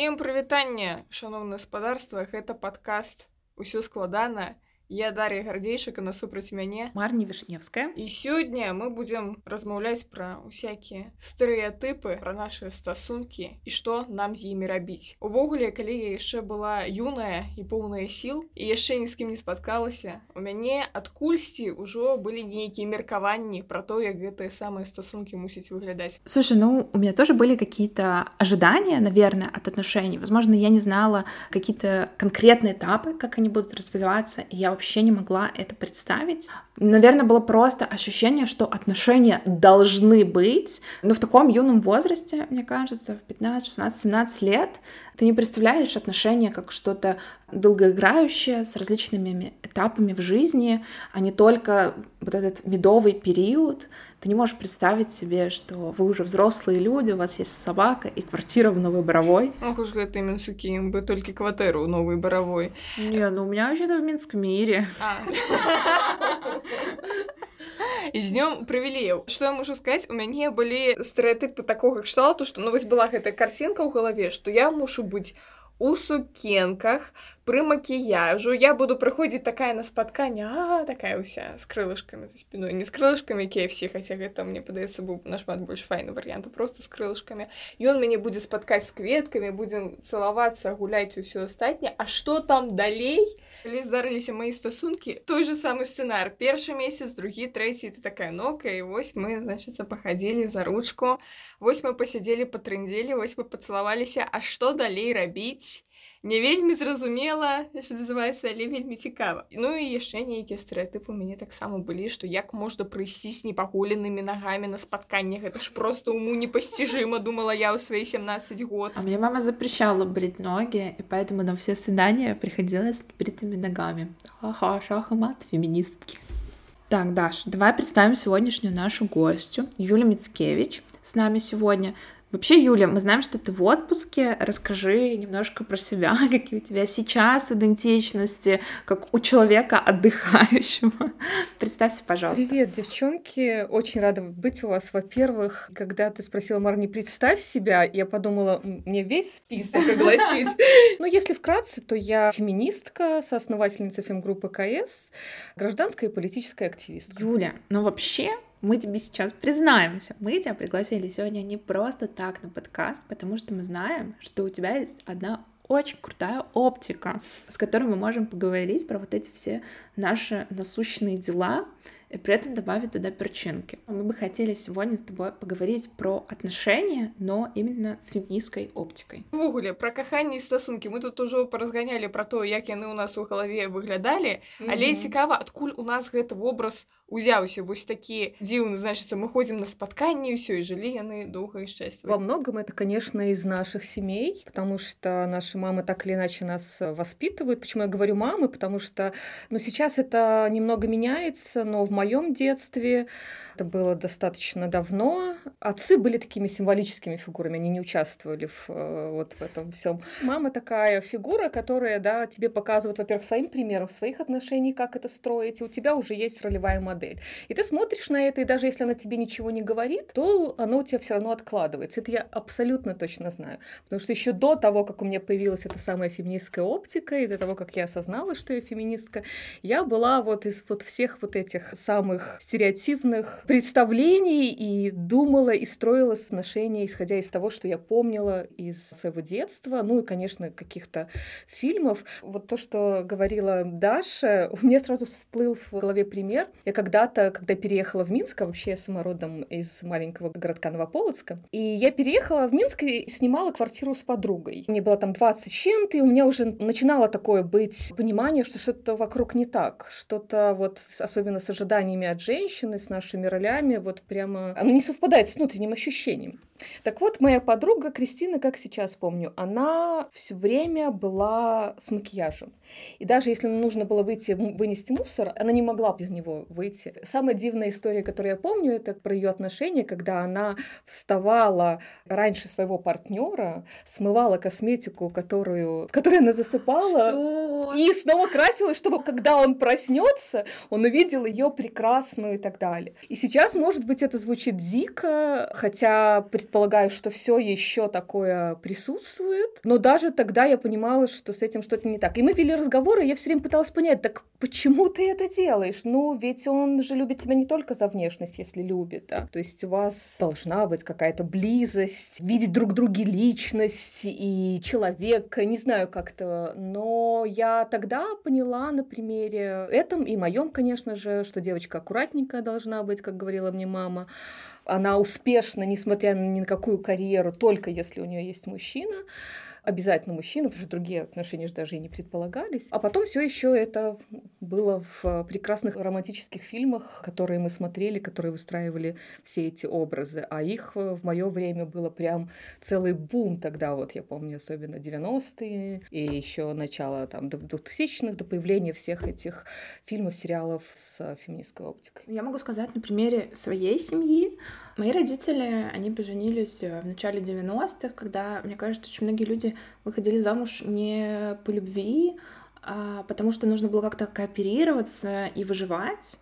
Усім прывітанне шаноўна гаспадарства гэта падкаст усё складана я Дар'я гардзейшыка насупраць мяне марні вішневская і сёння мы будзем размаўляць пра усякія стэеатыпы пра наши стасункі і што нам з імі рабіць увогуле калі я яшчэ была юная і поўная сіл і яшчэ ні з кім не спаткалася у мяне адкульсьці ўжо былі нейкія меркаванні про то як гэтыя самыя стасункі мусяць выглядаць слушай ну у меня тоже были какие-то ожидания наверное от отношений возможно я не знала какие-то конкретные этапы как они будут развиваться и я вообще не могла это представить. Наверное, было просто ощущение, что отношения должны быть. Но в таком юном возрасте, мне кажется, в 15, 16, 17 лет, ты не представляешь отношения как что-то долгоиграющее, с различными этапами в жизни, а не только вот этот медовый период. Ты не можешь представить себе, что вы уже взрослые люди, у вас есть собака и квартира в Новой Боровой. Ох уж гэты Мінсукі, бы только кватэру ў Новай Баравой. Не, ну у меня вообще-то в Минском мире. А. І з днём прывілеяў што я мушу сказаць у мяне былі стэеатыпы такога кшталту што ну вось была гэтая карсінка ў галаве што я мушу быць у сукенках пры макіяжу я буду прыходзіць такая на спатканне а такая ўся з крылышкамі за спиной не з крылышкамі якія все хаця гэта мне падаецца быў нашмат больш файны варыянт просто з крылышкамі ён мяне будзе спаткаць з кветкамі будзем цалавацца гуляць усё астатняе А што там далей калі здарыліся мои стасункі той же самы сцэнар першы месяц другі трэці ты такая нока і вось мы значыцца пахадзілі за ручку вось мы пасядзелі патрындзелі вось мы пацалаваліся А што далей рабіць не вельмі зразумела яшчэ называется але вельмі цікава ну і яшчэ нейкія стэеатыпы у мяне таксама былі што як можна прыйсці з непагуленымі нагамі на спатканне гэта ж просто уму непасцяжыма думала я ў свои 17 год а мне мама запрещала брить ноги и поэтому на все свидания приходилось бритыми ногами ха шах мат феминистки так, Даш, давай представим сегодняшнюю нашу гостью, Юлия Мицкевич. С нами сегодня Вообще, Юля, мы знаем, что ты в отпуске. Расскажи немножко про себя, какие у тебя сейчас идентичности, как у человека отдыхающего. Представься, пожалуйста. Привет, девчонки. Очень рада быть у вас. Во-первых, когда ты спросила, Мар, не представь себя, я подумала, мне весь список огласить. Ну, если вкратце, то я феминистка, соосновательница фемгруппы КС, гражданская и политическая активистка. Юля, ну вообще мы тебе сейчас признаемся. Мы тебя пригласили сегодня не просто так на подкаст, потому что мы знаем, что у тебя есть одна очень крутая оптика, с которой мы можем поговорить про вот эти все наши насущные дела, и при этом добавить туда перчинки. Мы бы хотели сегодня с тобой поговорить про отношения, но именно с феминистской оптикой. Увогуле, про каханне і стасункі мы тут ужо паразганялі про то, як яны у нас у галаве выглядалі, але mm -hmm. цікава, адкуль у нас гэты вобраз узяўся вось такі дзіўны значится мы ходим на спатканне ўсё і жылі яны доўга і шчастліва во многом это конечно из наших семей потому что наши мамы так или иначе нас воспитывают почему я говорю мамы потому что ну сейчас это немного меняется но в моем детстве в это было достаточно давно. Отцы были такими символическими фигурами, они не участвовали в, э, вот в этом всем. Мама такая фигура, которая, да, тебе показывает, во-первых, своим примером своих отношений, как это строить, и у тебя уже есть ролевая модель. И ты смотришь на это, и даже если она тебе ничего не говорит, то оно у тебя все равно откладывается. Это я абсолютно точно знаю. Потому что еще до того, как у меня появилась эта самая феминистская оптика, и до того, как я осознала, что я феминистка, я была вот из вот всех вот этих самых стереотипных представлений и думала и строила отношения, исходя из того, что я помнила из своего детства, ну и, конечно, каких-то фильмов. Вот то, что говорила Даша, у меня сразу всплыл в голове пример. Я когда-то, когда переехала в Минск, а вообще я самородом из маленького городка Новополоцка, и я переехала в Минск и снимала квартиру с подругой. Мне было там 20 чем-то, и у меня уже начинало такое быть понимание, что что-то вокруг не так, что-то вот особенно с ожиданиями от женщины, с нашими ролями, вот прямо оно не совпадает с внутренним ощущением. Так вот, моя подруга Кристина, как сейчас помню, она все время была с макияжем. И даже если нужно было выйти, вынести мусор, она не могла без него выйти. Самая дивная история, которую я помню, это про ее отношения, когда она вставала раньше своего партнера, смывала косметику, которую, которую она засыпала, Что? и снова красилась, чтобы когда он проснется, он увидел ее прекрасную и так далее. И сейчас, может быть, это звучит дико, хотя предполагаю, что все еще такое присутствует. Но даже тогда я понимала, что с этим что-то не так. И мы вели разговоры, и я все время пыталась понять, так почему ты это делаешь? Ну, ведь он же любит тебя не только за внешность, если любит, да. То есть у вас должна быть какая-то близость, видеть друг в друге личность и человека, не знаю как-то. Но я тогда поняла на примере этом и моем, конечно же, что девочка аккуратненькая должна быть, как говорила мне мама. Она успешна, несмотря ни на какую карьеру, только если у нее есть мужчина обязательно мужчина, потому что другие отношения же даже и не предполагались. А потом все еще это было в прекрасных романтических фильмах, которые мы смотрели, которые выстраивали все эти образы. А их в мое время было прям целый бум тогда, вот я помню, особенно 90-е и еще начало там 2000-х, до появления всех этих фильмов, сериалов с феминистской оптикой. Я могу сказать на примере своей семьи. Мои родители, они поженились в начале 90-х, когда, мне кажется, очень многие люди выходили замуж не по любви, а потому что нужно было как-то кооперироваться и выживать.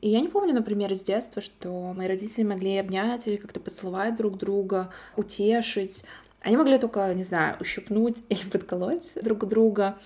И я не помню, например, из детства, что мои родители могли обнять или как-то поцеловать друг друга, утешить. Они могли только, не знаю, ущипнуть или подколоть друг друга.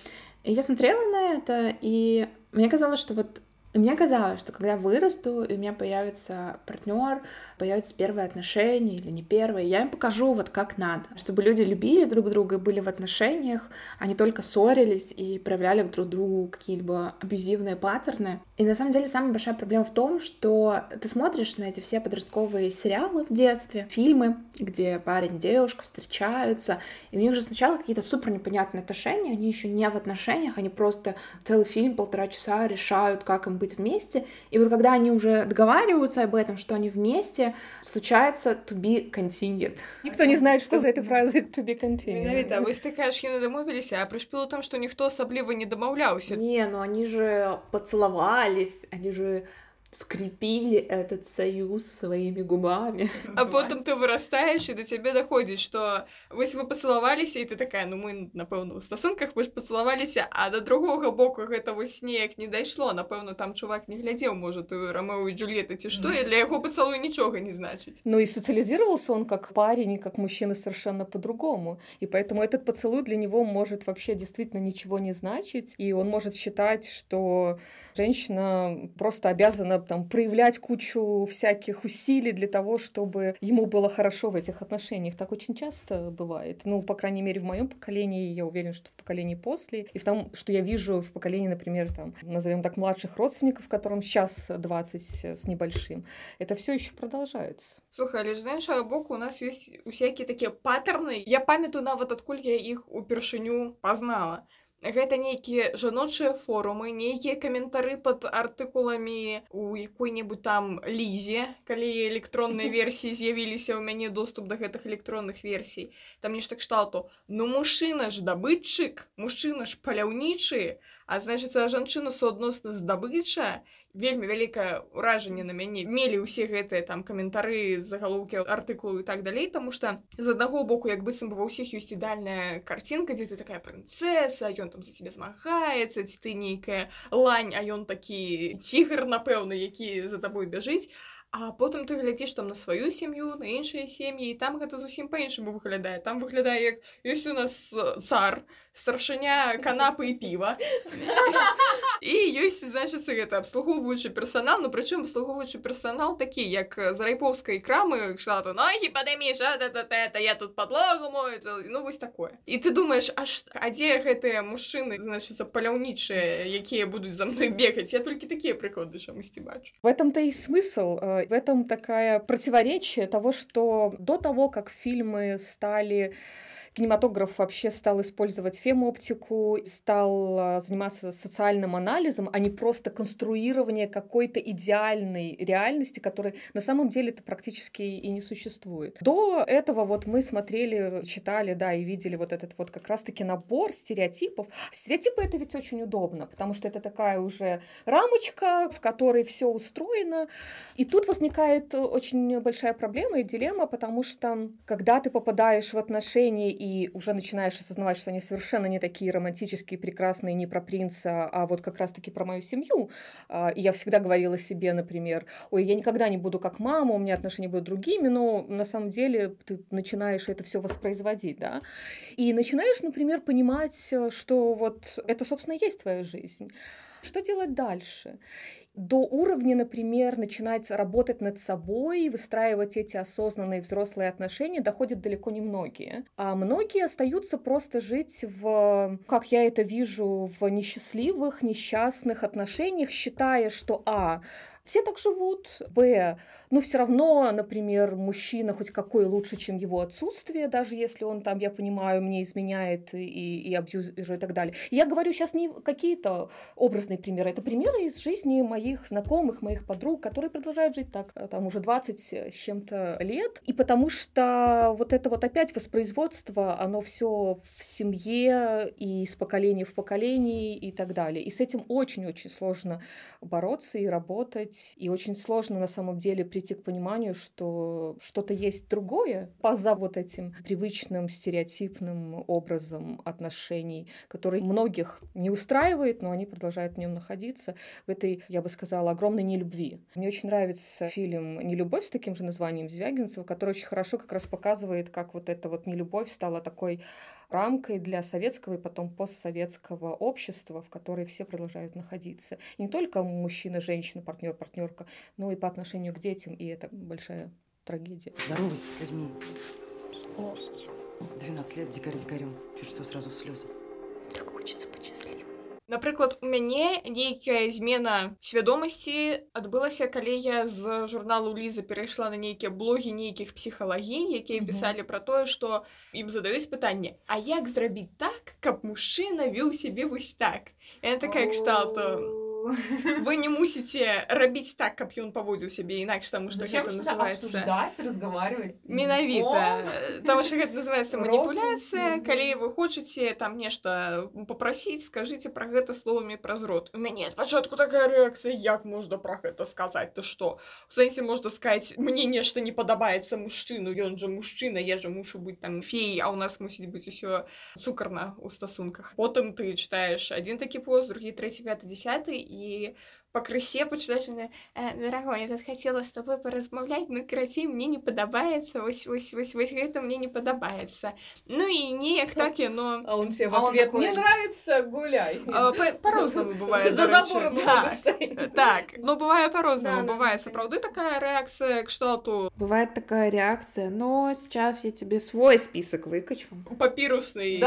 И я смотрела на это, и мне казалось, что вот мне казалось, что когда вырасту, и у меня появится партнер, появятся первые отношения или не первые, я им покажу вот как надо, чтобы люди любили друг друга и были в отношениях, а не только ссорились и проявляли друг другу какие-либо абьюзивные паттерны. И на самом деле самая большая проблема в том, что ты смотришь на эти все подростковые сериалы в детстве, фильмы, где парень и девушка встречаются, и у них же сначала какие-то супер непонятные отношения, они еще не в отношениях, они просто целый фильм, полтора часа решают, как им быть вместе, и вот когда они уже договариваются об этом, что они вместе, случается to be continued. Ніхто не знае, што за этой фразы to be continued. Менавіта вось такая ж яны дамовіліся а прышпіла там што ніхто асабліва не дамаўляўся Не, ну они же поцеловались, они же скрепили этот союз своими губами. А потом ты вырастаешь, и до тебя доходит, что вось вы пацалаваліся і ты такая ну мы напэўна у стасунках мы ж пацалаваліся а да другога боку гэта вось неяк не дайшло напэўна там чувак не глядзеў может у ромео и джульетты ці што і для яго пацалуй нічога не значыць Ну и социализировался он как парень и как мужчина совершенно по-другому. И поэтому этот поцелуй для него может вообще действительно ничего не значить. И он может считать, что женщина просто обязана там проявлять кучу всяких усилий для того, чтобы ему было хорошо в этих отношениях. Так очень часто бывает. Ну, по крайней мере, в моем поколении, я уверена, что в поколении после, и в том, что я вижу в поколении, например, там, назовем так, младших родственников, которым сейчас 20 с небольшим, это все еще продолжается. Слухай, але ж з іншага боку у нас ёсць усякія такія паттерны я памятаю нават адкуль я іх упершыню пазнала Гэта нейкія жаночыя форумы нейкія каментары под артыкуламі у якой-небудзь там лізе калі электронныя версіі з'явіліся ў мяне доступ да гэтых электронных версій. Там нешта кшталту ну мужчына ж дабытчык мужчына ж паляўнічы а значыцца жанчына суадносна здабыча вельмі вялікае ўражанне на мяне мелі ўсе гэтыя там каментары загалоўкі артыкулу і так далей тому что з аднаго боку як быццам бы ва ўсіх ёсць ідальная картинка дзе ты такая прынцеса ён там за тебе змагаецца ці ты нейкая лань а ён такі цігр напэўна які за табой бяжыць А потым ты глядзіш там на сваю сям'ю на іншыя сем'і і там гэта зусім па-іншаму выглядае там выглядае як ёсць у нас цар старшыня канапы і піва і ёсць значыцца гэта абслугоўваючы персанал ну прычым абслугоўваючы персанал такі як з райпоўскай крамы штату ногі падымі это я тут подлогу мою ну вось такое. І ты думаешь аж а дзе гэтыя мужчыны значыцца паляўнічыя якія будуць за мной бегаць я толькі такія прыклады чамусьці бачу в этом-то и смысл в этом такая противоречие того что до того как фильмы стали кинематограф вообще стал использовать фемоптику, стал а, заниматься социальным анализом, а не просто конструирование какой-то идеальной реальности, которой на самом деле это практически и не существует. До этого вот мы смотрели, читали, да, и видели вот этот вот как раз-таки набор стереотипов. Стереотипы это ведь очень удобно, потому что это такая уже рамочка, в которой все устроено. И тут возникает очень большая проблема и дилемма, потому что когда ты попадаешь в отношения и уже начинаешь осознавать, что они совершенно не такие романтические, прекрасные, не про принца, а вот как раз-таки про мою семью, а, и я всегда говорила себе, например, ой, я никогда не буду как мама, у меня отношения будут другими, но на самом деле ты начинаешь это все воспроизводить, да, и начинаешь, например, понимать, что вот это, собственно, есть твоя жизнь. Что делать дальше? До уровня, например, начинать работать над собой, выстраивать эти осознанные взрослые отношения доходят далеко не многие. А многие остаются просто жить в, как я это вижу, в несчастливых, несчастных отношениях, считая, что а, все так живут. Б. Ну, все равно, например, мужчина хоть какой лучше, чем его отсутствие, даже если он там, я понимаю, мне изменяет и, и абьюзер и так далее. Я говорю сейчас не какие-то образные примеры, это примеры из жизни моих знакомых, моих подруг, которые продолжают жить так, э, там уже 20 с чем-то лет. И потому что вот это вот опять воспроизводство, оно все в семье и из поколения в поколение и так далее. И с этим очень-очень сложно бороться и работать. И очень сложно на самом деле прийти к пониманию, что что-то есть другое поза вот этим привычным стереотипным образом отношений, который многих не устраивает, но они продолжают в нем находиться, в этой, я бы сказала, огромной нелюбви. Мне очень нравится фильм «Нелюбовь» с таким же названием Звягинцева, который очень хорошо как раз показывает, как вот эта вот нелюбовь стала такой рамкой для советского и потом постсоветского общества, в которой все продолжают находиться. И не только мужчина, женщина, партнер, партнерка, но и по отношению к детям, и это большая трагедия. Здоровайся с людьми. 12 лет дикарь дикарем. Чуть что сразу в слезы. Так хочется счастливым Напрыклад у мяне нейкая змена свядомасці адбылася калі я з журналу ліза перайшла на нейкія блогі нейкіх псіхалагінь якія пісалі пра тое што ім задаюць пытанне А як зрабіць так каб мужчына вёў сябе вось так я такая кшталту вы не мусіце рабіць так каб ён паводзіў сябе інакш таму што гэта называется разговаривать менавіта таму что гэта называется маніпуляцыя калі вы хочаце там нешта попросіць скажите про гэта словамі праз рот у мяне ад пачатку такая рэакцыя як можна про гэта сказаць то что у сэнсе можна сказать мне нешта не падабаецца мужчыну ён жа мужчына я же мушу быць там феі а у нас мусіць быць усё цукарна у стасунках потым ты читаешь один такі пост другі третий пятый десятый и пакрысе пачудаеш э, дарагой я тут хацела з тобой паразмаўляць ну карацей мне не падабаецца вось вось вось вось гэта мне не падабаецца ну і неяк так яно а он себе в ответ мне нравится гуляй по-рознаму бывает так ну бывае по-рознаму бывае сапраўды такая рэакцыя кшталту бывает такая реакция но сейчас я тебе свой список выкачу папірусный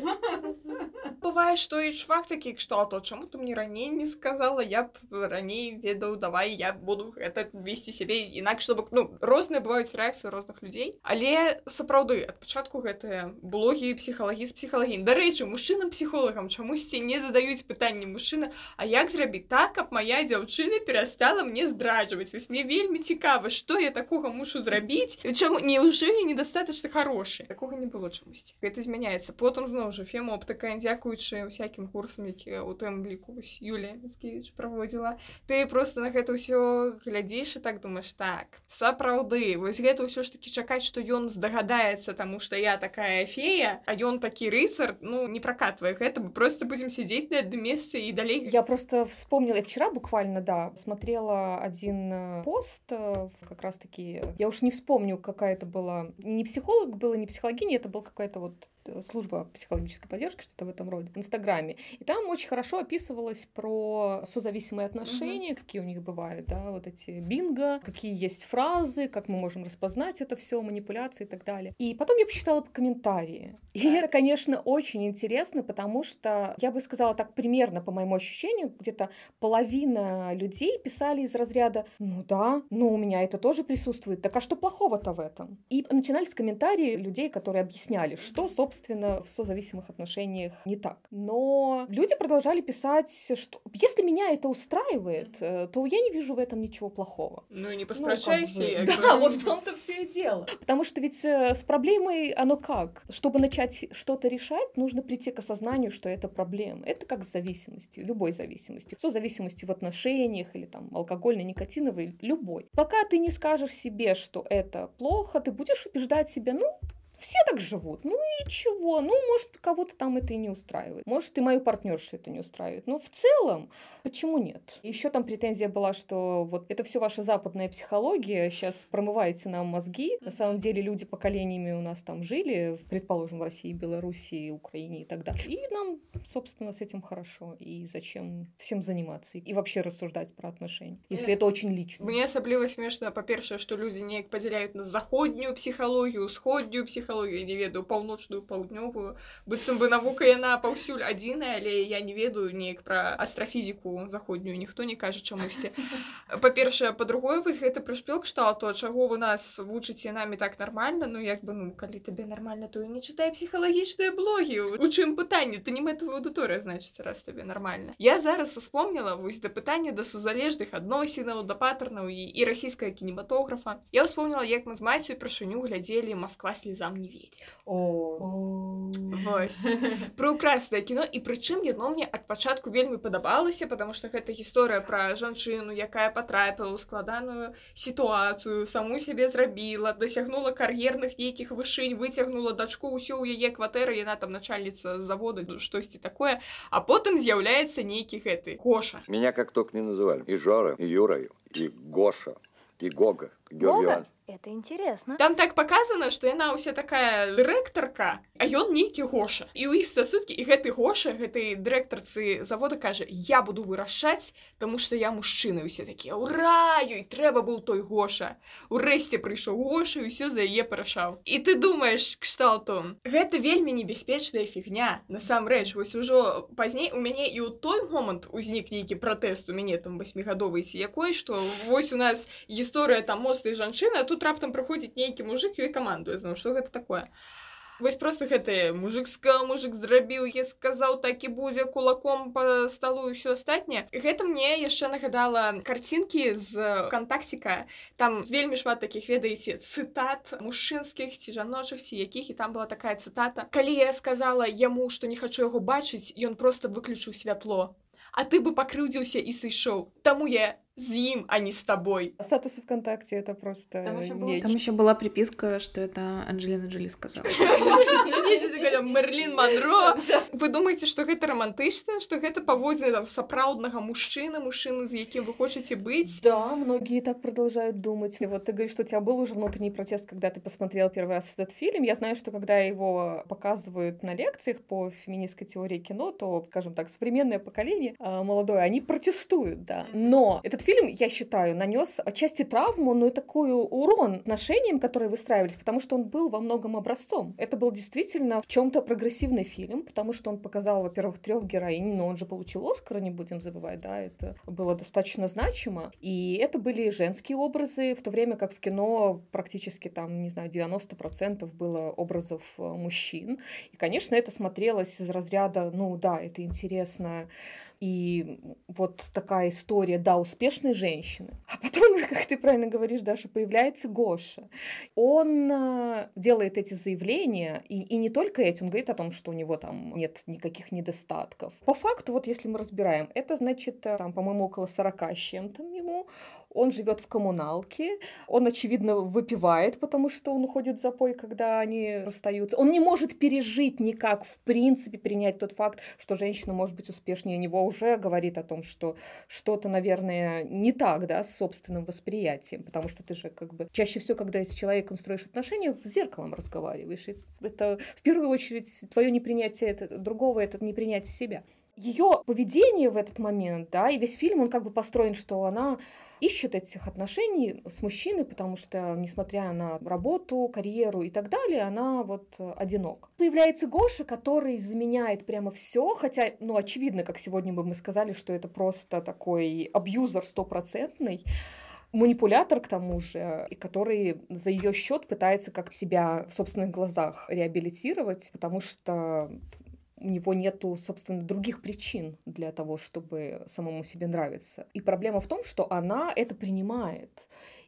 бывае што і чувак такі кшталту чаму ты мне раней не сказала я б раней ведаў давай я буду гэта весці сябе інакш чтобы ну розныя бываюць рэакцыі розных людзей але сапраўды ад пачатку гэтыя блогі псіхалагі з псіхалагій дарэчы мужчынам псіхолагам чамусьці не задаюць пытанні мужчына А як зрабіць так каб моя дзяўчына перастала мне здраджваць вось мне вельмі цікава что я такога мушу зрабіць чаму не ўжо я недастаточна хорошы такога не было чамусьці гэта змяняецца потым зноў жа фема оптыка дзякуючы усякім курсам які у тым ліку Юля Юлія Міцкевіч праводзіла ты просто на гэта ўсё глядзіш і так думаешь так сапраўды вось гэта ўсё ж таки чакаць што ён здагадаецца таму что я такая фея а ён такі рыцар ну не прокатвае гэта мы просто будем сидеть на этом месте и далей я просто вспомнила вчера буквально да смотрела один э, пост э, как раз таки я уж не вспомню какая это была не психолог было не психологиня это был какая-то вот э, служба психологической поддержки, что-то в этом роде, в Инстаграме. И там очень хорошо описывалось про созависимые отношения, какие у них бывают, да, вот эти бинго, какие есть фразы, как мы можем распознать это все, манипуляции и так далее. И потом я почитала комментарии. И это, конечно, очень интересно, потому что, я бы сказала так примерно, по моему ощущению, где-то половина людей писали из разряда «Ну да, ну у меня это тоже присутствует, так а что плохого-то в этом?» И начинались комментарии людей, которые объясняли, что, собственно, в созависимых отношениях не так. Но люди продолжали писать, что если меня это устраивает, э, то я не вижу в этом ничего плохого. Ну и не Ну, как поспрощайся. бы, Да, вот в том-то все и дело. Потому что ведь э, с проблемой оно как? Чтобы начать что-то решать, нужно прийти к осознанию, что это проблема. Это как с зависимостью, любой зависимостью. Созависимостью в отношениях или там алкогольной, никотиновой, любой. Пока ты не скажешь себе, что это плохо, ты будешь убеждать себя, ну, все так живут. Ну и чего? Ну, может, кого-то там это и не устраивает. Может, и мою партнершу это не устраивает. Но в целом, почему нет? Еще там претензия была, что вот это все ваша западная психология, сейчас промываете нам мозги. На самом деле люди поколениями у нас там жили, предположим, в России, Белоруссии, Украине и так далее. И нам, собственно, с этим хорошо. И зачем всем заниматься? И вообще рассуждать про отношения, если это очень лично. Мне асабліва смешна па-першае што людзі неяк падзяляюць на заходнюю псіхалогію усходнюю псіхалогію не ведаю паўночную паўднёвую быццам бы навука яна паўсюль адзіная але я не ведаю неяк пра астрафізіку заходнюю ніхто не кажа чамусьці па-першае па-другое вось гэты прышпел кшталту чаго вы нас вучыце намі так нармальна ну як бы ну калі табе нармальна то і не чытай псіхалагічныя блогі у чым пытанне ты не мэтавая аўдыторыя значыць раз табе нармальна я зараз успомніла вось да пытання да сузалежных адносінаў да паттернаў і, і расійская кінематографа я успомніла як мы з маці упершыню глядзелі Москва слезам не верит О, Вось. Прекраснае кіно і прычым яно мне ад пачатку вельмі падабалася потому что гэта гісторыя пра жанчыну якая потрапіла ў складаную сітуацыю саму сябе зрабіла дасягнула кар'ерных нейкіх вышынь выцягнула дачку ўсё ў яе кватэры яна там начальніца завода штосьці такое. А потым з'яўляецца нейкі гэты коша Меня как только не называли. И Жора, и Юра, и Гоша, и Гога, Георгий? Иванович. Это интересно. Там так показана, што яна ўся такая дырэктарка, а ён нейкі гоша. І ў іх стасункі і гэты гоша гэтай дырэктарцы завода кажа я буду вырашаць, таму што я мужчыны усе такія ура ёй трэба быў той гоша. Урэшце прыйшоў гоша і ўсё за яе парашаў. І ты думаеш кшталту гэта вельмі небяспечная фігня насамрэч вось ужо пазней у мяне і ў той момант узнік нейкі пратэст у мяне там васьмігадовай ці якой што вось у нас гісторыя там моцнай жанчыны а тут раптам прыходзіць нейкі мужик ёй камандуе зноў што гэта такое Вось просто гэта мужик сказал мужик зрабіў я сказаў так і будзе кулаком по столу і ўсё астатняе гэта мне яшчэ нагадала карцінкі з кантактіка там вельмі шмат такіх ведаеце цытат мужчынскіх ці жаночых ці якіх і там была такая цытата калі я сказала яму што не хачу яго бачыць ён просто выключыў святло а ты бы пакрыўдзіўся і сышоў таму я з ім а не з табой Статусы ВКонтакте это просто Там ещё было- нечто. Там еще была приписка, что это Анджелина Джоли сказала. Нешта такое, Мерлин Монро. Вы думаеце, што гэта романтычна, што гэта паводзіны там сапраўднага мужчыны, мужчыны, з якім вы хочаце быць? Да, многие так продолжают думать. И вот ты говоришь, что у тебя был уже внутренний протест, когда ты посмотрел первый раз этот фильм. Я знаю, что когда его показывают на лекциях по феминистской теории кино, то, скажем так, современное поколение а, молодое, они протестуют, да. Но этот фильм, я считаю, нанес отчасти травму, но и такой урон отношениям, которые выстраивались, потому что он был во многом образцом. Это был действительно в чем-то прогрессивный фильм, потому что он показал, во-первых, трех героинь, но он же получил Оскар, не будем забывать, да, это было достаточно значимо. И это были женские образы, в то время как в кино практически там, не знаю, 90% было образов э, мужчин. И, конечно, это смотрелось из разряда, ну да, это интересно, и вот такая история, да, успешной женщины. А потом, как ты правильно говоришь, Даша, появляется Гоша. Он э, делает эти заявления, и, и не только эти, он говорит о том, что у него там нет никаких недостатков. По факту, вот если мы разбираем, это значит, э, там, по-моему, около 40 с чем-то ему, Он живет в коммуналке, он, очевидно, выпивает, потому что он уходит в запой, когда они расстаются. Он не может пережить никак, в принципе, принять тот факт, что женщина может быть успешнее него, уже говорит о том, что что-то, наверное, не так, да, с собственным восприятием, потому что ты же как бы чаще всего, когда с человеком строишь отношения, в зеркалом разговариваешь. И это в первую очередь твое непринятие это, другого, это непринятие себя ее поведение в этот момент, да, и весь фильм, он как бы построен, что она ищет этих отношений с мужчиной, потому что, несмотря на работу, карьеру и так далее, она вот одинок. Появляется Гоша, который заменяет прямо все, хотя, ну, очевидно, как сегодня бы мы сказали, что это просто такой абьюзер стопроцентный, манипулятор к тому же, и который за ее счет пытается как себя в собственных глазах реабилитировать, потому что у него нету, собственно, других причин для того, чтобы самому себе нравиться. И проблема в том, что она это принимает.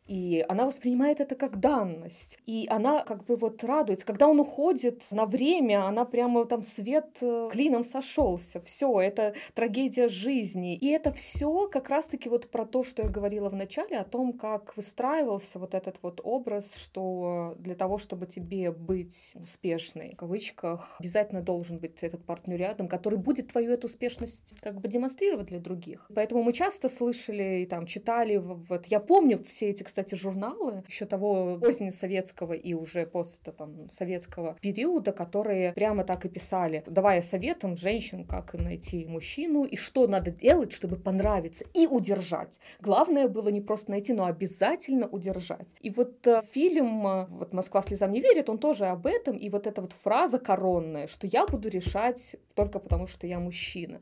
И она воспринимает это как данность. И она как бы вот радуется. Когда он уходит на время, она прямо там свет э, клином сошелся. Все, это трагедия жизни. И это все как раз-таки вот про то, что я говорила в начале, о том, как выстраивался вот этот вот образ, что для того, чтобы тебе быть успешной, в кавычках, обязательно должен быть этот партнер рядом, который будет твою эту успешность как бы демонстрировать для других. Поэтому мы часто слышали и там читали, вот я помню все эти, кстати, кстати, журналы еще того позднесоветского и уже пост там, советского периода, которые прямо так и писали, давая советом женщин, как им найти мужчину и что надо делать, чтобы понравиться и удержать. Главное было не просто найти, но обязательно удержать. И вот э, фильм э, вот «Москва слезам не верит», он тоже об этом, и вот эта вот фраза коронная, что я буду решать только потому, что я мужчина.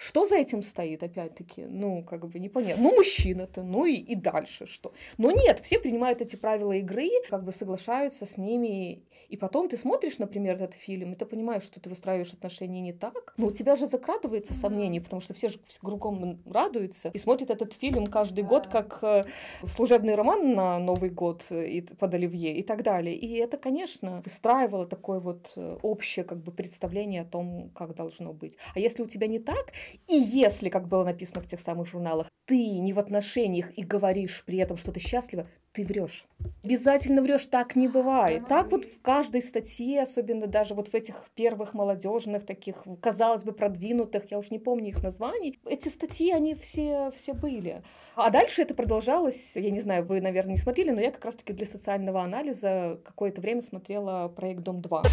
Что за этим стоит, опять-таки? Ну, как бы непонятно. Ну, мужчина-то, ну и, и дальше что? Но нет, все принимают эти правила игры, как бы соглашаются с ними. И потом ты смотришь, например, этот фильм, и ты понимаешь, что ты выстраиваешь отношения не так. Но у тебя же закрадывается сомнение, потому что все же кругом радуются и смотрят этот фильм каждый год как э, служебный роман на Новый год и под Оливье и так далее. И это, конечно, выстраивало такое вот э, общее как бы представление о том, как должно быть. А если у тебя не так, и если, как было написано в тех самых журналах, ты не в отношениях и говоришь при этом, что ты счастлива, ты врешь. Обязательно врешь, так не бывает. Так вот в каждой статье, особенно даже вот в этих первых молодежных, таких, казалось бы, продвинутых, я уж не помню их названий, эти статьи, они все, все были. А дальше это продолжалось, я не знаю, вы, наверное, не смотрели, но я как раз-таки для социального анализа какое-то время смотрела проект «Дом-2»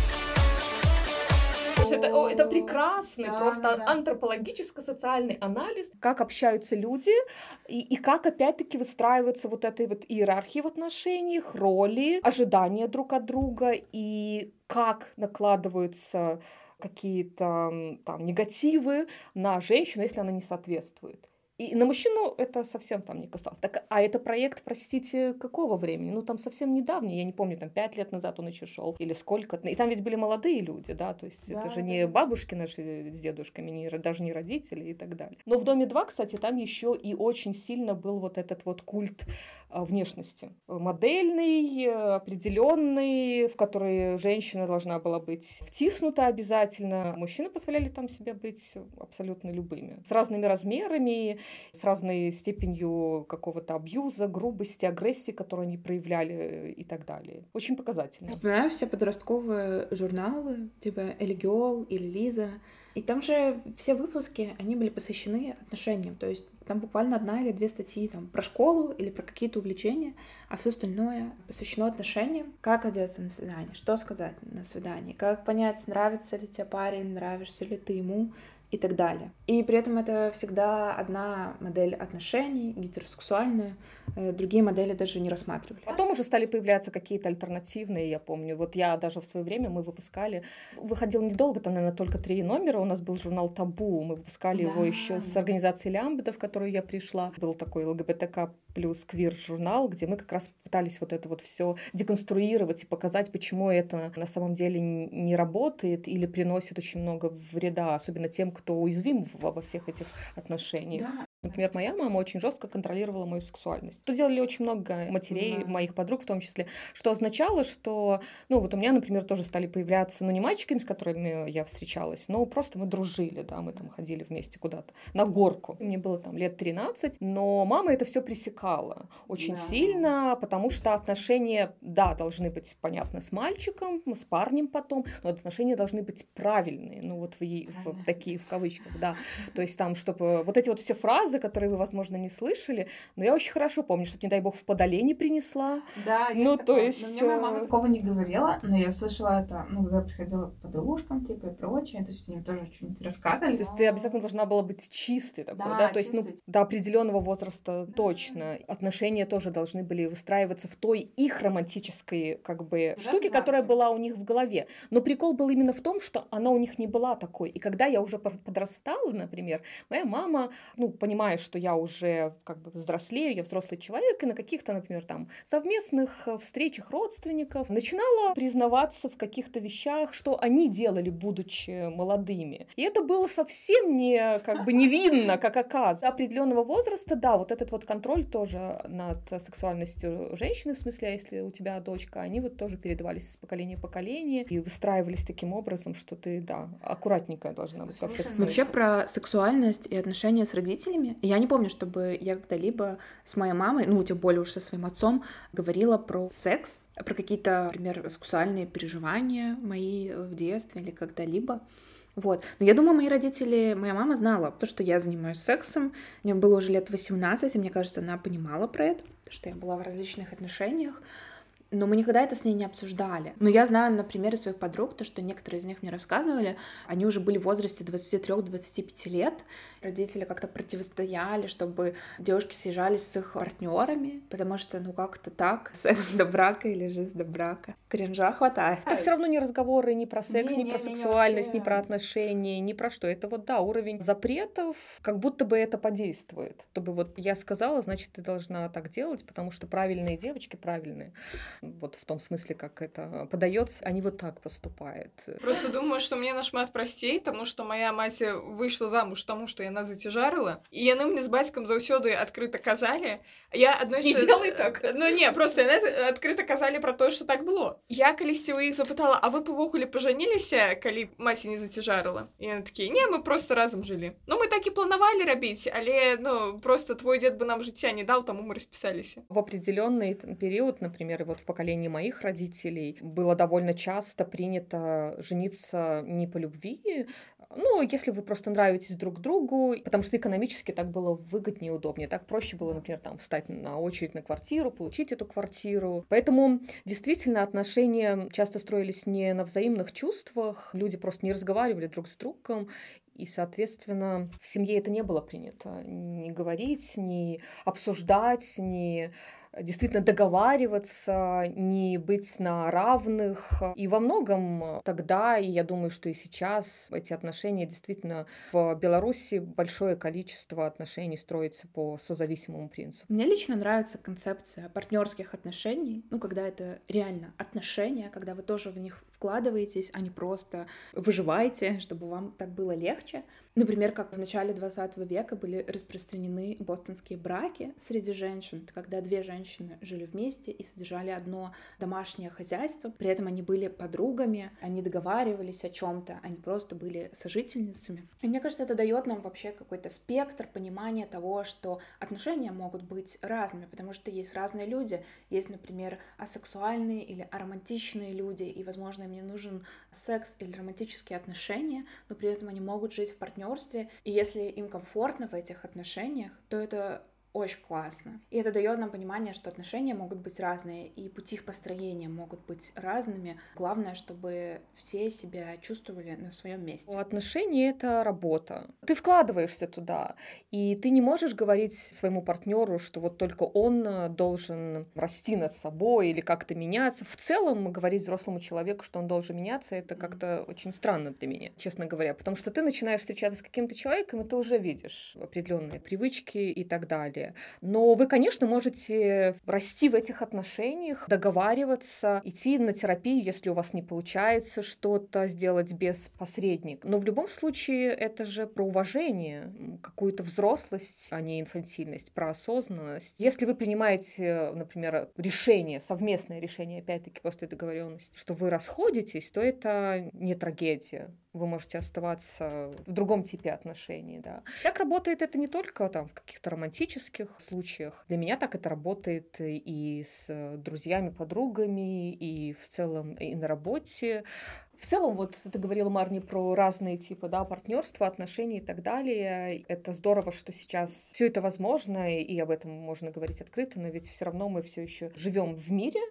есть это, это прекрасный да, просто да, да. антропологическо-социальный анализ, как общаются люди и, и как опять-таки выстраивается вот этой вот иерархии в отношениях, роли, ожидания друг от друга и как накладываются какие-то там негативы на женщину, если она не соответствует. И на мужчину это совсем там не касалось. Так, а это проект, простите, какого времени? Ну, там совсем недавний, я не помню, там пять лет назад он еще шел, или сколько. И там ведь были молодые люди, да, то есть да, это же да. не бабушки наши с дедушками, не, даже не родители и так далее. Но в «Доме 2», кстати, там еще и очень сильно был вот этот вот культ внешности. Модельный, определенный, в который женщина должна была быть втиснута обязательно. Мужчины позволяли там себе быть абсолютно любыми. С разными размерами, с разной степенью какого-то абьюза, грубости, агрессии, которую они проявляли и так далее. Очень показательно. Вспоминаю все подростковые журналы, типа Элигиол или Лиза. И там же все выпуски, они были посвящены отношениям. То есть там буквально одна или две статьи там, про школу или про какие-то увлечения, а все остальное посвящено отношениям. Как одеться на свидание, что сказать на свидании, как понять, нравится ли тебе парень, нравишься ли ты ему, и так далее. И при этом это всегда одна модель отношений, гетеросексуальная, э, другие модели даже не рассматривали. Потом уже стали появляться какие-то альтернативные, я помню. Вот я даже в свое время, мы выпускали, выходил недолго, там, наверное, только три номера, у нас был журнал «Табу», мы выпускали да. его еще с организацией Лямбда, в которую я пришла. Был такой ЛГБТК плюс квир-журнал, где мы как раз пытались вот это вот все деконструировать и показать, почему это на самом деле не работает или приносит очень много вреда, особенно тем, кто уязвим во всех этих отношениях. Да, Например, моя мама очень жестко контролировала мою сексуальность. Это делали очень много матерей, Да. моих подруг в том числе, что означало, что, ну, вот у меня, например, тоже стали появляться, ну, не мальчиками, с которыми я встречалась, но просто мы дружили, да, мы там ходили вместе куда-то на горку. Мне было там лет 13, но мама это все пресекала очень Да. сильно, потому что отношения, да, должны быть, понятно, с мальчиком, с парнем потом, но отношения должны быть правильные, ну, вот в, в Правильно. такие, в кавычках, да. То есть там, чтобы вот эти вот все фразы, которые вы, возможно, не слышали, но я очень хорошо помню, чтобы, не дай бог, в подоле не принесла. Да, Ну, то такое. есть, Но мне моя мама э, такого не говорила, но я слышала это, ну, когда я приходила к подружкам, типа, и прочее, то есть они тоже что-нибудь рассказывали. То есть ты обязательно должна была быть чистой такой, да, Да, то есть, ну, до определенного возраста точно. Отношения тоже должны были выстраиваться в той их романтической, как бы, Уже штуке, которая была у них в голове. Но прикол был именно в том, что она у них не была такой. И когда я уже подрастала, например, моя мама, ну, понимая, что я уже как бы взрослею, я взрослый человек, и на каких-то, например, там совместных э, встречах родственников начинала признаваться в каких-то вещах, что они делали, будучи молодыми. И это было совсем не как бы невинно, как оказывается. До определенного возраста, да, вот этот вот контроль тоже над сексуальностью женщины, в смысле, если у тебя дочка, они вот тоже передавались из поколения в поколение и выстраивались таким образом, что ты, да, аккуратненькая должна быть во всех Ну, Вообще про сексуальность и отношения с родителями. Я не помню, чтобы я когда-либо с моей мамой, ну, тем более уж со своим отцом, говорила про секс, про какие-то, например, сексуальные переживания мои в детстве или когда-либо. Вот. Но я думаю, мои родители, моя мама знала то, что я занимаюсь сексом. Мне было уже лет 18, и мне кажется, она понимала про это, что я была в различных отношениях. Но мы никогда это с ней не обсуждали. Но я знаю на примере своих подруг, то, что некоторые из них мне рассказывали, они уже были в возрасте 23-25 лет. Родители как-то противостояли, чтобы девушки съезжались с их партнерами, потому что, ну, как-то так, секс до брака или жизнь до брака. Кринжа хватает. Это все равно не разговоры ни про секс, ни Не-не-не, про не сексуальность, вообще. ни про отношения, ни про что. Это вот, да, уровень запретов, как будто бы это подействует. Чтобы вот я сказала, значит, ты должна так делать, потому что правильные девочки правильные Вот в том смысле, как это подается, они вот так поступают. Просто думаю, што мне нашмат прасцей, таму што моя маці выйшла замуж таму, што яна зацяжарыла і яны мне з бацькам заўсёды адкрыта казалі я аднойчы Не делай так. Ну не просто яны адкрыта казалі пра тое, што так было я калісьці ў іх запытала А вы павогуле пажаніліся калі маці не зацяжарыла і яны такія не мы просто разам жылі Ну мы так і планавалі рабіць але ну просто твой дзед бы нам жыцця не даў таму мы распісаліся В определенный там период, например, и вот в поколении моих родителей было довольно часто принято жениться не по любви, ну, если вы просто нравитесь друг другу, потому что экономически так было выгоднее удобнее. Так проще было, например, там встать на очередь на квартиру, получить эту квартиру. Поэтому действительно отношения часто строились не на взаимных чувствах, люди просто не разговаривали друг с другом, и, соответственно, в семье это не было принято. Не говорить, не обсуждать, не действительно договариваться, не быть на равных. И во многом тогда, и я думаю, что и сейчас, эти отношения действительно в Беларуси большое количество отношений строится по созависимому принципу. Мне лично нравится концепция партнерских отношений, ну, когда это реально отношения, когда вы тоже в них вкладываетесь, а не просто выживаете, чтобы вам так было легче. Например, как в начале 20 века были распространены бостонские браки среди женщин, когда две женщины жили вместе и содержали одно домашнее хозяйство, при этом они были подругами, они договаривались о чем-то, они просто были сожительницами. И мне кажется, это дает нам вообще какой-то спектр понимания того, что отношения могут быть разными, потому что есть разные люди, есть, например, асексуальные или аромантичные люди, и, возможно, им не нужен секс или романтические отношения, но при этом они могут жить в партнерстве, и если им комфортно в этих отношениях, то это очень классно. И это дает нам понимание, что отношения могут быть разные, и пути их построения могут быть разными. Главное, чтобы все себя чувствовали на своем месте. Отношения это работа. Ты вкладываешься туда, и ты не можешь говорить своему партнеру, что вот только он э, должен расти над собой или как-то меняться. В целом говорить взрослому человеку, что он должен меняться, это как-то очень странно для меня, честно говоря, потому что ты начинаешь встречаться с каким-то человеком, и ты уже видишь определенные привычки и так далее. Далее. Но вы, конечно, можете расти в этих отношениях, договариваться, идти на терапию, если у вас не получается что-то сделать без посредника. Но в любом случае это же про уважение, какую-то взрослость, а не инфантильность, про осознанность. Если вы принимаете, например, решение, совместное решение, опять-таки, после договоренности, что вы расходитесь, то это не трагедия вы можете оставаться в другом типе отношений, да. Так работает это не только там в каких-то романтических случаях. Для меня так это работает и с друзьями, подругами, и в целом и на работе. В целом, вот ты говорила, Марни, про разные типы, да, партнерства, отношений и так далее. Это здорово, что сейчас все это возможно, и об этом можно говорить открыто, но ведь все равно мы все еще живем в мире,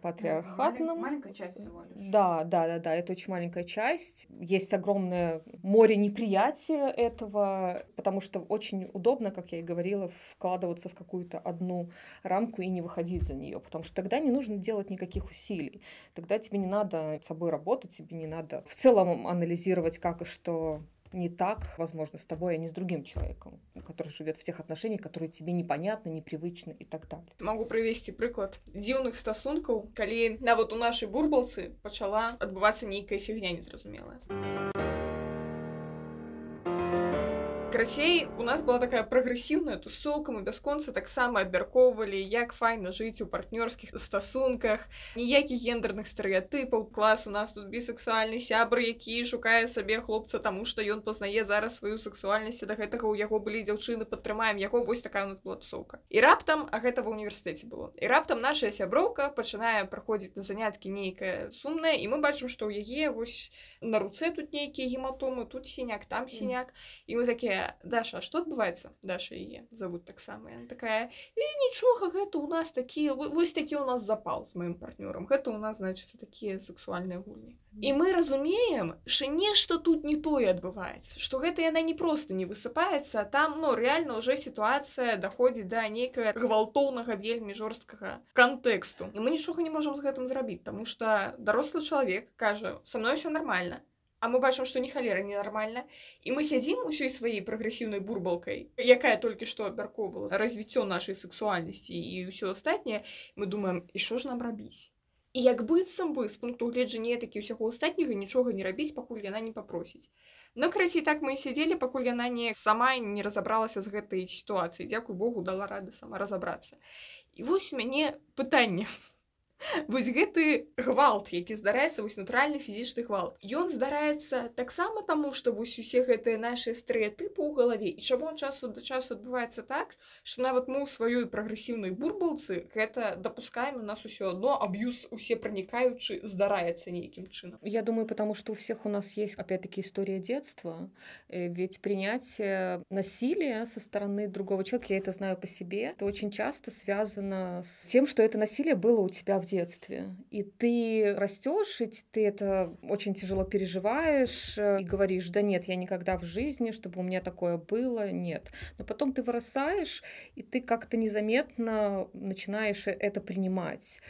патриархатном. маленькая часть всего лишь. Да, да, да, да, это очень маленькая часть. Есть огромное море неприятия этого, потому что очень удобно, как я и говорила, вкладываться в какую-то одну рамку и не выходить за нее, потому что тогда не нужно делать никаких усилий. Тогда тебе не надо с собой работать, тебе не надо в целом анализировать, как и что не так, возможно, с тобой, а не с другим человеком, который живет в тех отношениях, которые тебе непонятны, непривычны и так далее. Могу прывесці прыклад дзіўных стасункаў, калі нават у нашай бурбалцы пачала адбывацца нейкая фігня незразумелая. Карацей, у нас была такая прагрэсіўная тусоўка, мы бясконца таксама абмяркоўвалі, як файна жыць у партнёрскіх стасунках, ніякіх гендерных стэеатыпаў, клас у нас тут бісексуальны сябр, які шукае сабе хлопца, таму што ён пазнае зараз сваю сексуальнасць, да гэтага ў яго былі дзяўчыны, падтрымаем яго, вось такая у нас была тусоўка. І раптам, а гэта ва ўніверсітэце было. І раптам наша сяброўка пачынае праходзіць на заняткі нейкая сумная, і мы бачым, што ў яе вось на руцэ тут нейкія гематомы, тут сіняк, там сіняк. І мы такія Даша, а что отбываецца Даша яе зовут таксама она такая і нічога гэта у нас такія вось такі у нас запал з маім партнёрам гэта у нас значыцца такія сексуальныя гульні і мы разумеем что нешта тут не тое адбываецца что гэта яна не просто не высыпаецца там но ну, реально уже сітуацыя даходзіць да нейкага гвалтоўнага вельмі жорсткага кантэксту і мы нічога не можемм з гэтым зрабіць тому что дарослы чалавек кажа со мной все нормально А мы бачым што ні халера ненармальна і мы сядзім усёй сваёй прагрэсіўнай бурбалкай якая толькі што абмяркоўвала развіццё нашай сексуальнасці і ўсё астатняе мы думаем і що ж нам рабіць і як быццам бы з пункту гледжання такі ўсяго астатняга нічога не рабіць пакуль яна не папросіць но красей так мы сядзелі пакуль яна не сама не разабралася з гэтай сітуацыі дзякуй Богу дала рады сама разабрацца і вось у мяне пытанне вось гэты гвалт які здараецца вось натуральны фізічны гвалт ён здараецца таксама таму што вось усе гэтыя наши стэеатыпы ў галаве і чаго часу да часу адбываецца так что нават мы ў сваёй прагрэсіўнай бурбалцы гэта дапускаем у нас усё одно аб'юз усе пранікаючы здараецца нейкім чынам я думаю потому что у всех у нас есть опять-таки история детства э, ведь принятие насилия со стороны другого человека я это знаю по себе это очень часто связано с тем что это насилие было у тебя в детстве. И ты растешь, и ты это очень тяжело переживаешь э, и говоришь, да нет, я никогда в жизни, чтобы у меня такое было, нет. Но потом ты вырастаешь, и ты как-то незаметно начинаешь это принимать.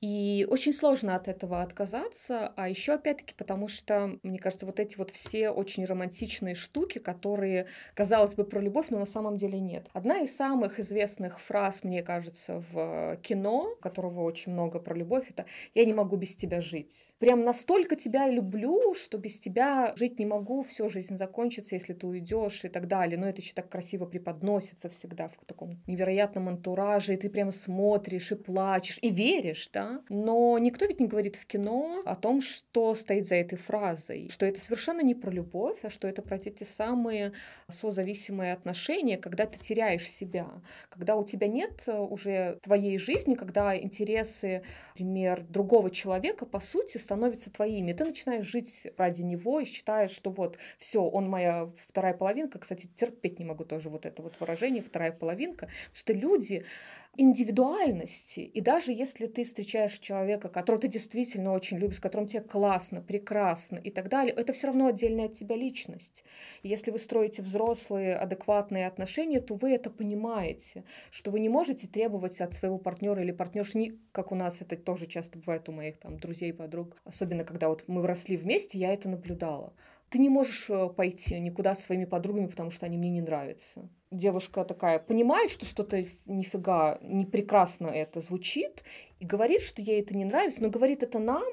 И очень сложно от этого отказаться, а еще опять-таки потому что, мне кажется, вот эти вот все очень романтичные штуки, которые, казалось бы, про любовь, но на самом деле нет. Одна из самых известных фраз, мне кажется, в кино, которого очень много про любовь, это «я не могу без тебя жить». Прям настолько тебя люблю, что без тебя жить не могу, всю жизнь закончится, если ты уйдешь и так далее. Но это еще так красиво преподносится всегда в таком невероятном антураже, и ты прям смотришь и плачешь, и веришь, да, но никто ведь не говорит в кино о том, что стоит за этой фразой, что это совершенно не про любовь, а что это про те самые созависимые отношения, когда ты теряешь себя, когда у тебя нет э, уже твоей жизни, когда интересы, например, другого человека, по сути, становятся твоими. Ты начинаешь жить ради него и считаешь, что вот, все, он моя вторая половинка. Кстати, терпеть не могу тоже вот это вот выражение «вторая половинка», потому что люди индивидуальности. И даже если ты встречаешь человека, которого ты действительно очень любишь, с которым тебе классно, прекрасно и так далее, это все равно отдельная от тебя личность. Если вы строите взрослые, адекватные отношения, то вы это понимаете, что вы не можете требовать от своего партнера или партнерши, как у нас это тоже часто бывает у моих там друзей, подруг, особенно когда вот мы росли вместе, я это наблюдала ты не можешь э, пойти никуда со своими подругами, потому что они мне не нравятся. Девушка такая понимает, что что-то нифига не прекрасно это звучит, и говорит, что ей это не нравится, но говорит это нам,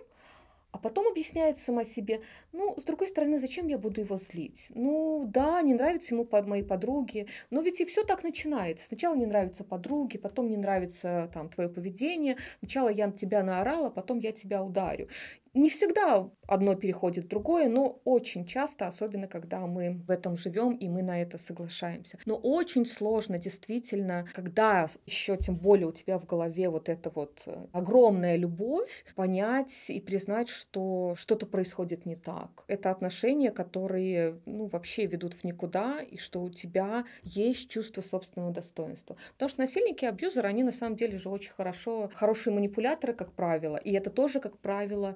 а потом объясняет сама себе, ну, с другой стороны, зачем я буду его злить? Ну, да, не нравится ему мои подруги, но ведь и все так начинается. Сначала не нравятся подруги, потом не нравится там твое поведение. Сначала я на тебя наорала, потом я тебя ударю. Не всегда одно переходит в другое, но очень часто, особенно когда мы в этом живем и мы на это соглашаемся. Но очень сложно действительно, когда еще тем более у тебя в голове вот эта вот э, огромная любовь, понять и признать, что что-то происходит не так. Это отношения, которые ну, вообще ведут в никуда, и что у тебя есть чувство собственного достоинства. Потому что насильники, абьюзеры, они на самом деле же очень хорошо, хорошие манипуляторы, как правило, и это тоже, как правило,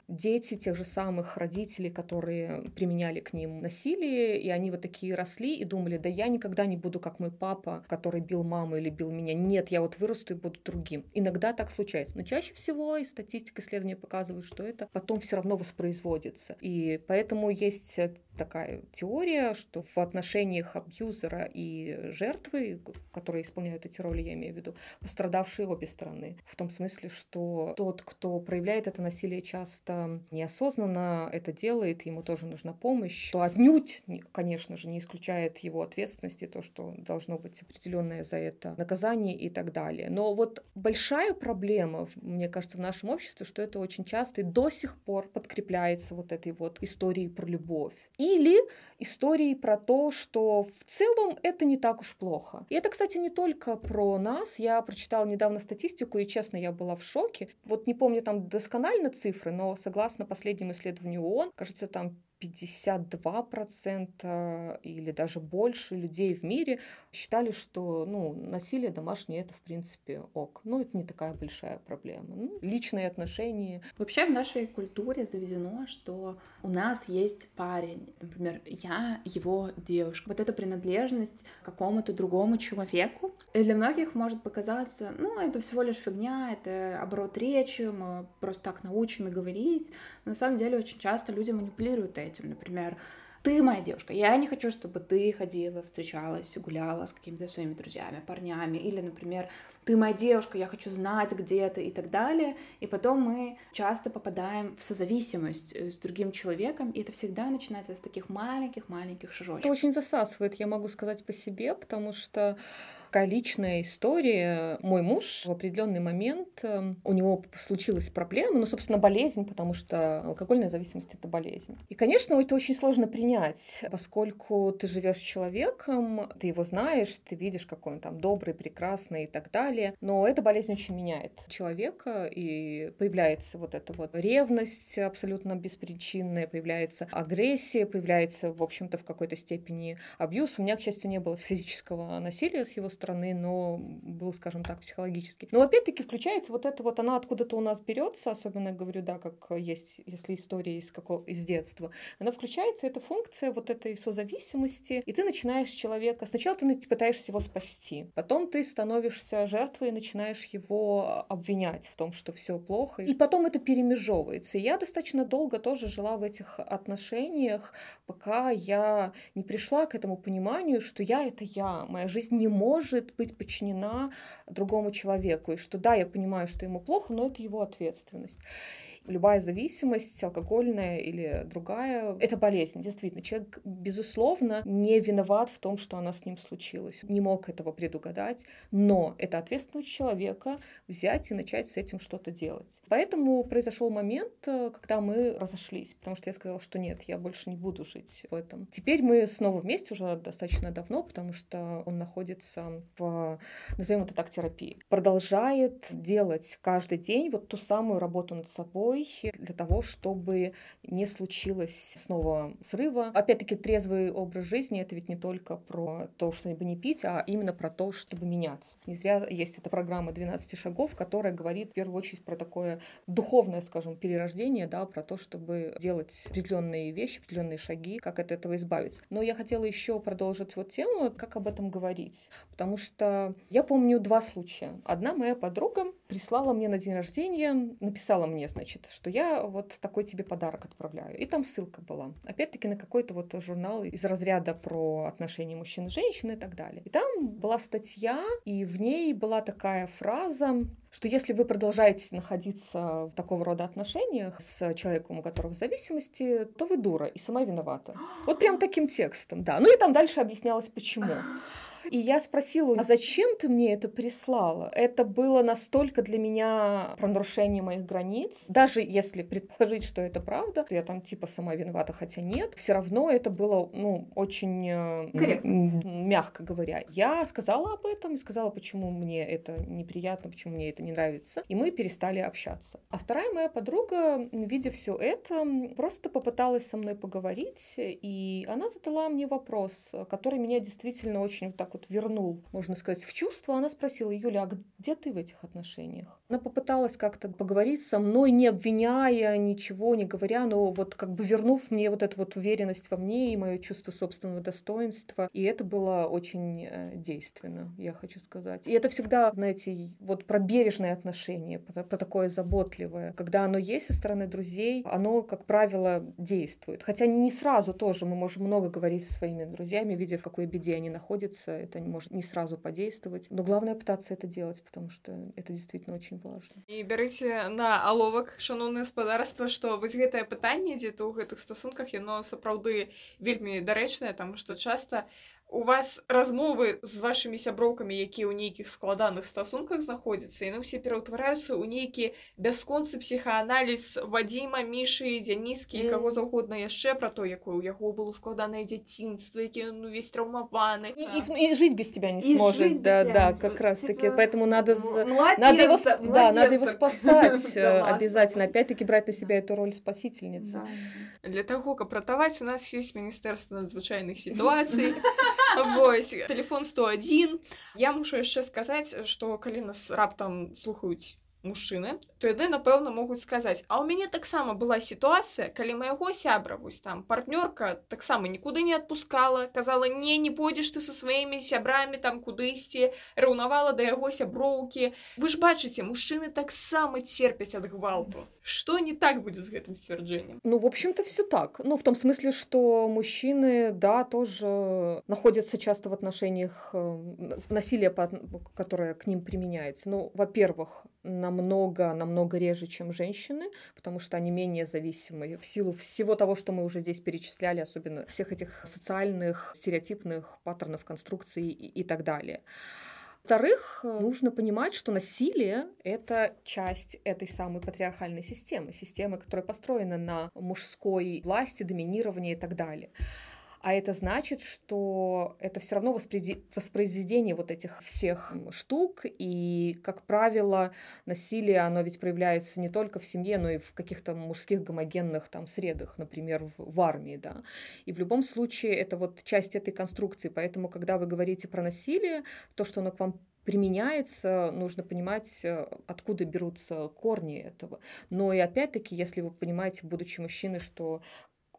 дети тех же самых родителей, которые применяли к ним насилие, и они вот такие росли и думали, да я никогда не буду как мой папа, который бил маму или бил меня. Нет, я вот вырасту и буду другим. Иногда так случается. Но чаще всего и статистика исследования показывает, что это потом все равно воспроизводится. И поэтому есть такая теория, что в отношениях абьюзера и жертвы, которые исполняют эти роли, я имею в виду, пострадавшие обе стороны. В том смысле, что тот, кто проявляет это насилие часто неосознанно это делает, ему тоже нужна помощь, что отнюдь, конечно же, не исключает его ответственности, то, что должно быть определенное за это наказание и так далее. Но вот большая проблема, мне кажется, в нашем обществе, что это очень часто и до сих пор подкрепляется вот этой вот историей про любовь. Или истории про то, что в целом это не так уж плохо. И это, кстати, не только про нас. Я прочитала недавно статистику, и, честно, я была в шоке. Вот не помню там досконально цифры, но согласно последнему исследованию ООН, кажется, там 52% или даже больше людей в мире считали, что ну, насилие домашнее это в принципе ок. Ну, это не такая большая проблема. Ну, личные отношения. Вообще в нашей культуре заведено, что у нас есть парень. Например, я его девушка. Вот эта принадлежность какому-то другому человеку. И для многих может показаться, ну, это всего лишь фигня, это оборот речи, мы просто так научены говорить. Но на самом деле очень часто люди манипулируют этим этим. Например, ты моя девушка, я не хочу, чтобы ты ходила, встречалась, гуляла с какими-то своими друзьями, парнями, или, например, ты моя девушка, я хочу знать, где ты и так далее, и потом мы часто попадаем в созависимость э, с другим человеком, и это всегда начинается с таких маленьких-маленьких шажочков. Это очень засасывает, я могу сказать по себе, потому что такая личная история. Мой муж в определенный момент, эм, у него случилась проблема, ну, собственно, болезнь, потому что алкогольная зависимость — это болезнь. И, конечно, это очень сложно принять, поскольку ты живешь с человеком, ты его знаешь, ты видишь, какой он там добрый, прекрасный и так далее, но эта болезнь очень меняет человека, и появляется вот эта вот ревность абсолютно беспричинная, появляется агрессия, появляется, в общем-то, в какой-то степени абьюз. У меня, к счастью, не было физического насилия с его стороны, но был, скажем так, психологический. Но опять-таки включается вот это вот, она откуда-то у нас берется, особенно, говорю, да, как есть, если история из, какого, из детства, она включается, эта функция вот этой созависимости, и ты начинаешь человека, сначала ты пытаешься его спасти, потом ты становишься жертвой и начинаешь его обвинять в том, что все плохо, и потом это перемежевывается. И я достаточно долго тоже жила в этих отношениях, пока я не пришла к этому пониманию, что я — это я, моя жизнь не может быть подчинена другому человеку. И что да, я понимаю, что ему плохо, но это его ответственность любая зависимость, алкогольная или другая, это болезнь, действительно. Человек, безусловно, не виноват в том, что она с ним случилась, не мог этого предугадать, но это ответственность человека взять и начать с этим что-то делать. Поэтому произошел момент, э, когда мы разошлись, потому что я сказала, что нет, я больше не буду жить в этом. Теперь мы снова вместе уже достаточно давно, потому что он находится в, назовем это так, терапии. Продолжает делать каждый день вот ту самую работу над собой, собой для того, чтобы не случилось снова срыва. Опять-таки, трезвый образ жизни — это ведь не только про то, чтобы не пить, а именно про то, чтобы меняться. Не зря есть эта программа 12 шагов, которая говорит в первую очередь про такое духовное, скажем, перерождение, да, про то, чтобы делать определенные вещи, определенные шаги, как от этого избавиться. Но я хотела еще продолжить вот тему, как об этом говорить. Потому что я помню два случая. Одна моя подруга прислала мне на день рождения, написала мне, значит, значит, что я вот такой тебе подарок отправляю. И там ссылка была. Опять-таки на какой-то вот журнал из разряда про отношения мужчин и женщин и так далее. И там была статья, и в ней была такая фраза, что если вы продолжаете находиться в такого рода отношениях с человеком, у которого зависимости, то вы дура и сама виновата. Вот прям таким текстом, да. Ну и там дальше объяснялось, почему. И я спросила, а зачем ты мне это прислала? Это было настолько для меня про нарушение моих границ. Даже если предположить, что это правда, я там типа сама виновата, хотя нет, все равно это было, ну, очень э, Корректно. мягко говоря. Я сказала об этом и сказала, почему мне это неприятно, почему мне это не нравится. И мы перестали общаться. А вторая моя подруга, видя все это, просто попыталась со мной поговорить, и она задала мне вопрос, который меня действительно очень так вот вернул, можно сказать, в чувство. Она спросила, Юля, а где ты в этих отношениях? Она попыталась как-то поговорить со мной, не обвиняя, ничего не говоря, но вот как бы вернув мне вот эту вот уверенность во мне и мое чувство собственного достоинства. И это было очень э, действенно, я хочу сказать. И это всегда, знаете, вот про бережное отношение, про, про такое заботливое. Когда оно есть со стороны друзей, оно, как правило, действует. Хотя не сразу тоже мы можем много говорить со своими друзьями, видя, в какой беде они находятся, это не может не сразу подействовать. Но главное пытаться это делать, потому что это действительно очень важно. І бярыце на аловак шаноўнае спадарства што вось гэтае пытанне дзе-то ў гэтых стасунках яно сапраўды вельмі дарэчнае таму што часта у вас размовы з вашымі сяброўкамі якія ў нейкіх складаных стасунках знаходзяцца яны ўсе пераўтвараюцца ў нейкі бясконцы псіхааналіз вадзіма мішы дзяніскі і каго заўгодна яшчэ пра то якое у яго было складанае дзяцінства які ён увесь траўмаваны И, и см- и жить без тебя не И сможет. жить без да, тебя да, не как сможет. раз Типа, таки. Поэтому надо, з- м- надо его, младенца, сп- да, надо его младенца. спасать э, Согласна. обязательно. Опять-таки брать на себя эту роль спасительницы. Да. Для таго, каб ратаваць у нас ёсць міністэрства надзвычайных сітуацый. Вось телефон 101. Я мушу яшчэ сказаць, што калі нас раптам слухаюць мужчыны, то яны напэўна могуць сказаць А ў мяне таксама была сітуацыя, калі майго сябра вось там партнёрка таксама нікуды не адпускала, казала не не пойдзеш ты са сваімі сябрамі там кудысьці, раўнавала да яго сяброўкі. Вы ж бачыце, мужчыны таксама церпяць ад гвалту. Што не так будзе з гэтым сцвярджэннем? Ну, в общем-то, все так. Ну, в том смысле, что мужчины, да, тоже находятся часто в отношениях э, насилия, по от- которое к ним применяется. Ну, во-первых, намного, намного реже, чем женщины, потому что они менее зависимы в силу всего того, что мы уже здесь перечисляли, особенно всех этих социальных, стереотипных паттернов конструкции и, и так далее. Во-вторых, э, нужно понимать, что насилие — это часть этой самой патриархальной системы, системы, которая построена на мужской власти, доминировании и так далее. А это значит, что это все равно воспреди- воспроизведение вот этих всех штук. И, как правило, насилие, оно ведь проявляется не только в семье, но и в каких-то мужских гомогенных там средах, например, в, в армии, да. И в любом случае это вот часть этой конструкции. Поэтому, когда вы говорите про насилие, то, что оно к вам применяется, нужно понимать, э, откуда берутся корни этого. Но и опять-таки, если вы понимаете, будучи мужчиной, что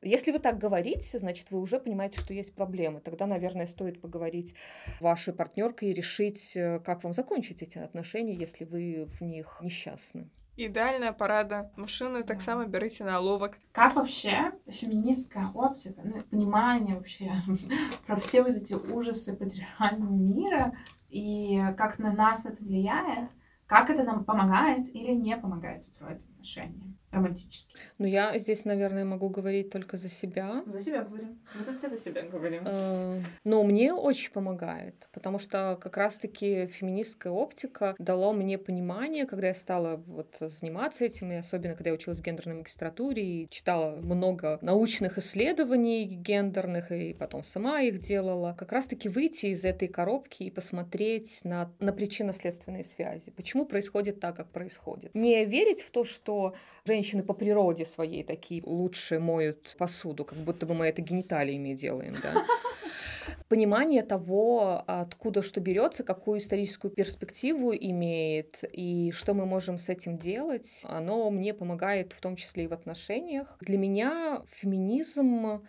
если вы так говорите, значит, вы уже понимаете, что есть проблемы. Тогда, наверное, стоит поговорить с вашей партнеркой и решить, э, как вам закончить эти отношения, если вы в них несчастны. Ідэальная парада. Мужчыны таксама бярыце на аловак. Как вообще феминистская оптика, ну, понимание вообще про все вот эти ужасы патриархального мира и как на нас это влияет, как это нам помогает или не помогает строить отношения романтические? Но я здесь, наверное, могу говорить только за себя. За себя говорим. Мы тут все за себя говорим. Э, Но мне очень помогает, потому что как раз-таки феминистская оптика дала мне понимание, когда я стала вот заниматься этим, и особенно когда я училась в гендерной магистратуре и читала много научных исследований гендерных, и потом сама их делала, как раз-таки выйти из этой коробки и посмотреть на, на причинно-следственные связи. Почему происходит так, как происходит. Не верить в то, что женщины по природе своей такие лучше моют посуду, как будто бы мы это гениталиями делаем, да. Понимание того, откуда что берется, какую историческую перспективу имеет и что мы можем с этим делать, оно мне помогает в том числе и в отношениях. Для меня феминизм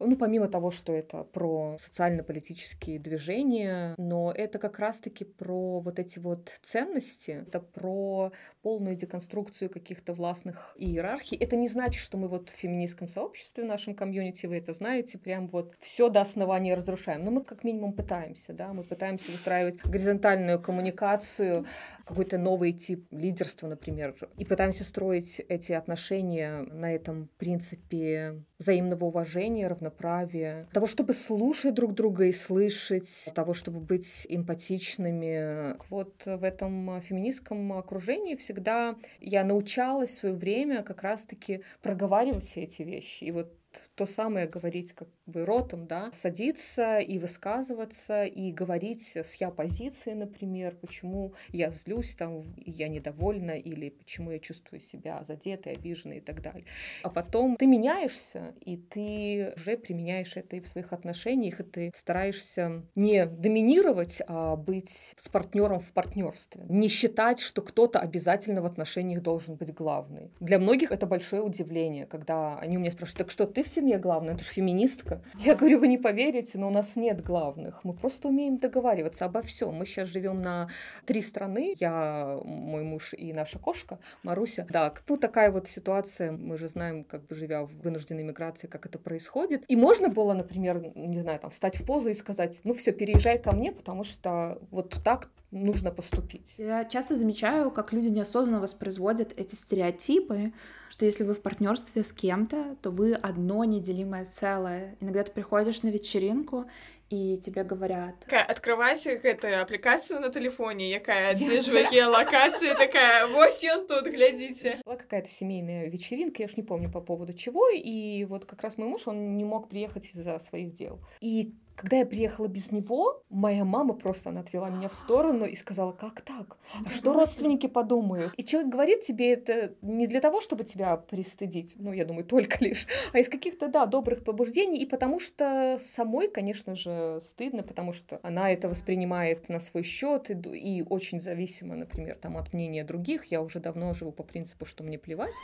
ну, помимо того, что это про социально-политические движения, но это как раз-таки про вот эти вот ценности, это про полную деконструкцию каких-то властных иерархий. Это не значит, что мы вот в феминистском сообществе, в нашем комьюнити, вы это знаете, прям вот все до основания разрушаем. Но мы как минимум пытаемся, да, мы пытаемся выстраивать горизонтальную коммуникацию, какой-то новый тип лидерства, например, и пытаемся строить эти отношения на этом принципе взаимного уважения, равноправия, того, чтобы слушать друг друга и слышать, того, чтобы быть эмпатичными. Вот в этом феминистском окружении всегда я научалась в свое время как раз-таки проговаривать все эти вещи. И вот то самое говорить как бы ротом, да, садиться и высказываться, и говорить с я позиции, например, почему я злюсь, там, я недовольна, или почему я чувствую себя задетой, обиженной и так далее. А потом ты меняешься, и ты уже применяешь это и в своих отношениях, и ты стараешься не доминировать, а быть с партнером в партнерстве. Не считать, что кто-то обязательно в отношениях должен быть главный. Для многих это большое удивление, когда они у меня спрашивают, так что, ты в семье главная? Ты же феминистка. Я говорю, вы не поверите, но у нас нет главных. Мы просто умеем договариваться обо всем. Мы сейчас живем на три страны. Я, мой муж и наша кошка Маруся. Да, ну такая вот ситуация. Мы же знаем, как бы живя в вынужденной миграции, как это происходит. И можно было, например, не знаю, там, встать в позу и сказать, ну все, переезжай ко мне, потому что вот так нужно поступить. Я часто замечаю, как люди неосознанно воспроизводят эти стереотипы, что если вы в партнерстве с кем-то, то вы одно неделимое целое. Иногда ты приходишь на вечеринку, и тебе говорят... Такая, открывать эту аппликацию на телефоне, якая отслеживает геолокацию, такая, вот он тут, глядите. Была какая-то семейная вечеринка, я уж не помню по поводу чего, и вот как раз мой муж, он не мог приехать из-за своих дел. И когда я приехала без него, моя мама просто она отвела меня в сторону и сказала, как так? А что родственники подумают? И человек говорит тебе это не для того, чтобы тебя пристыдить, ну, я думаю, только лишь, а из каких-то, да, добрых побуждений, и потому что самой, конечно же, стыдно, потому что она это воспринимает на свой счет и, и очень зависима, например, там, от мнения других. Я уже давно живу по принципу, что мне плевать.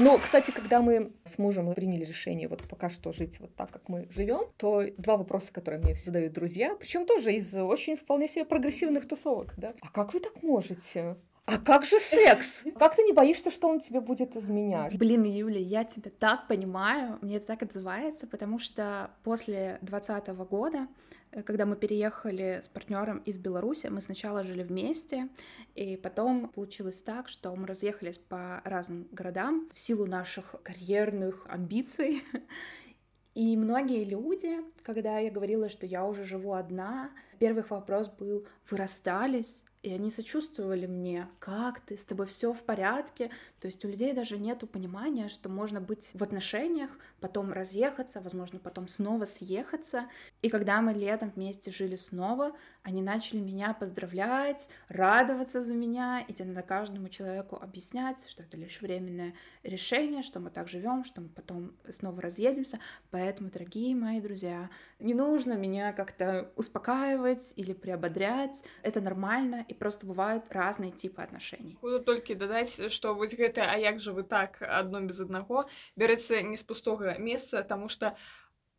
Но, кстати, когда мы с мужем приняли решение вот пока что жить вот так, как мы живем, то два вопроса, которые мне все задают друзья, причем тоже из очень вполне себе прогрессивных тусовок, да. А как вы так можете? А как же секс? Как ты не боишься, что он тебе будет изменять? Блин, Юля, я тебя так понимаю, мне это так отзывается, потому что после двадцатого года, когда мы переехали с партнером из Беларуси, мы сначала жили вместе, и потом получилось так, что мы разъехались по разным городам в силу наших карьерных амбиций. И многие люди, когда я говорила, что я уже живу одна, первый вопрос был, вы расстались? И они сочувствовали мне, как ты, с тобой все в порядке. То есть у людей даже нету понимания, что можно быть в отношениях, потом разъехаться, возможно, потом снова съехаться. И когда мы летом вместе жили снова, они начали меня поздравлять, радоваться за меня, и надо каждому человеку объяснять, что это лишь временное решение, что мы так живем, что мы потом снова разъедемся. Поэтому, дорогие мои друзья, не нужно меня как-то успокаивать или приободрять. Это нормально, і просто бывают разныя типы аднашэній буду толькі дадаць што вось гэта а як жа вы так адно без аднаго бярэцца не з пустога месца тому что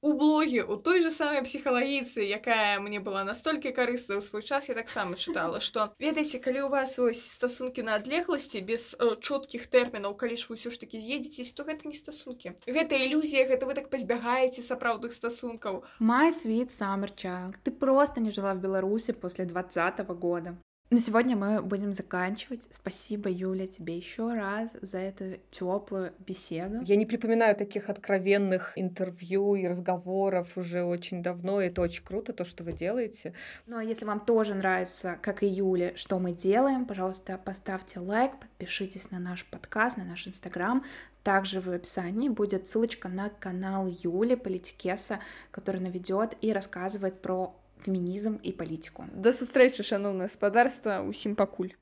у блоге у той же самой псіхалагіцы якая мне была настолькі карысная ў свой час я таксама чытала что ведаеце калі у вас вось стасункі на адлегласці без э, чоткіх тэрмінаў калі ж вы ўсё ж таки з'едзецесь то гэта не стасункі гэта ілюзія гэта вы так пазбягаеце сапраўдных стасункаў май світ саммерчанг ты просто не жила в беларусі после двадцатого года на сегодня мы будем заканчивать. Спасибо, Юля, тебе еще раз за эту теплую беседу. Я не припоминаю таких откровенных интервью и разговоров уже очень давно. Это очень круто, то, что вы делаете. Ну а если вам тоже нравится, как и Юле, что мы делаем, пожалуйста, поставьте лайк, подпишитесь на наш подкаст, на наш инстаграм. Также в описании будет ссылочка на канал Юли Политикеса, который наведет и рассказывает про фемінізм і палітыку да сустрэчы шаноўна гаспадарства усім пакуль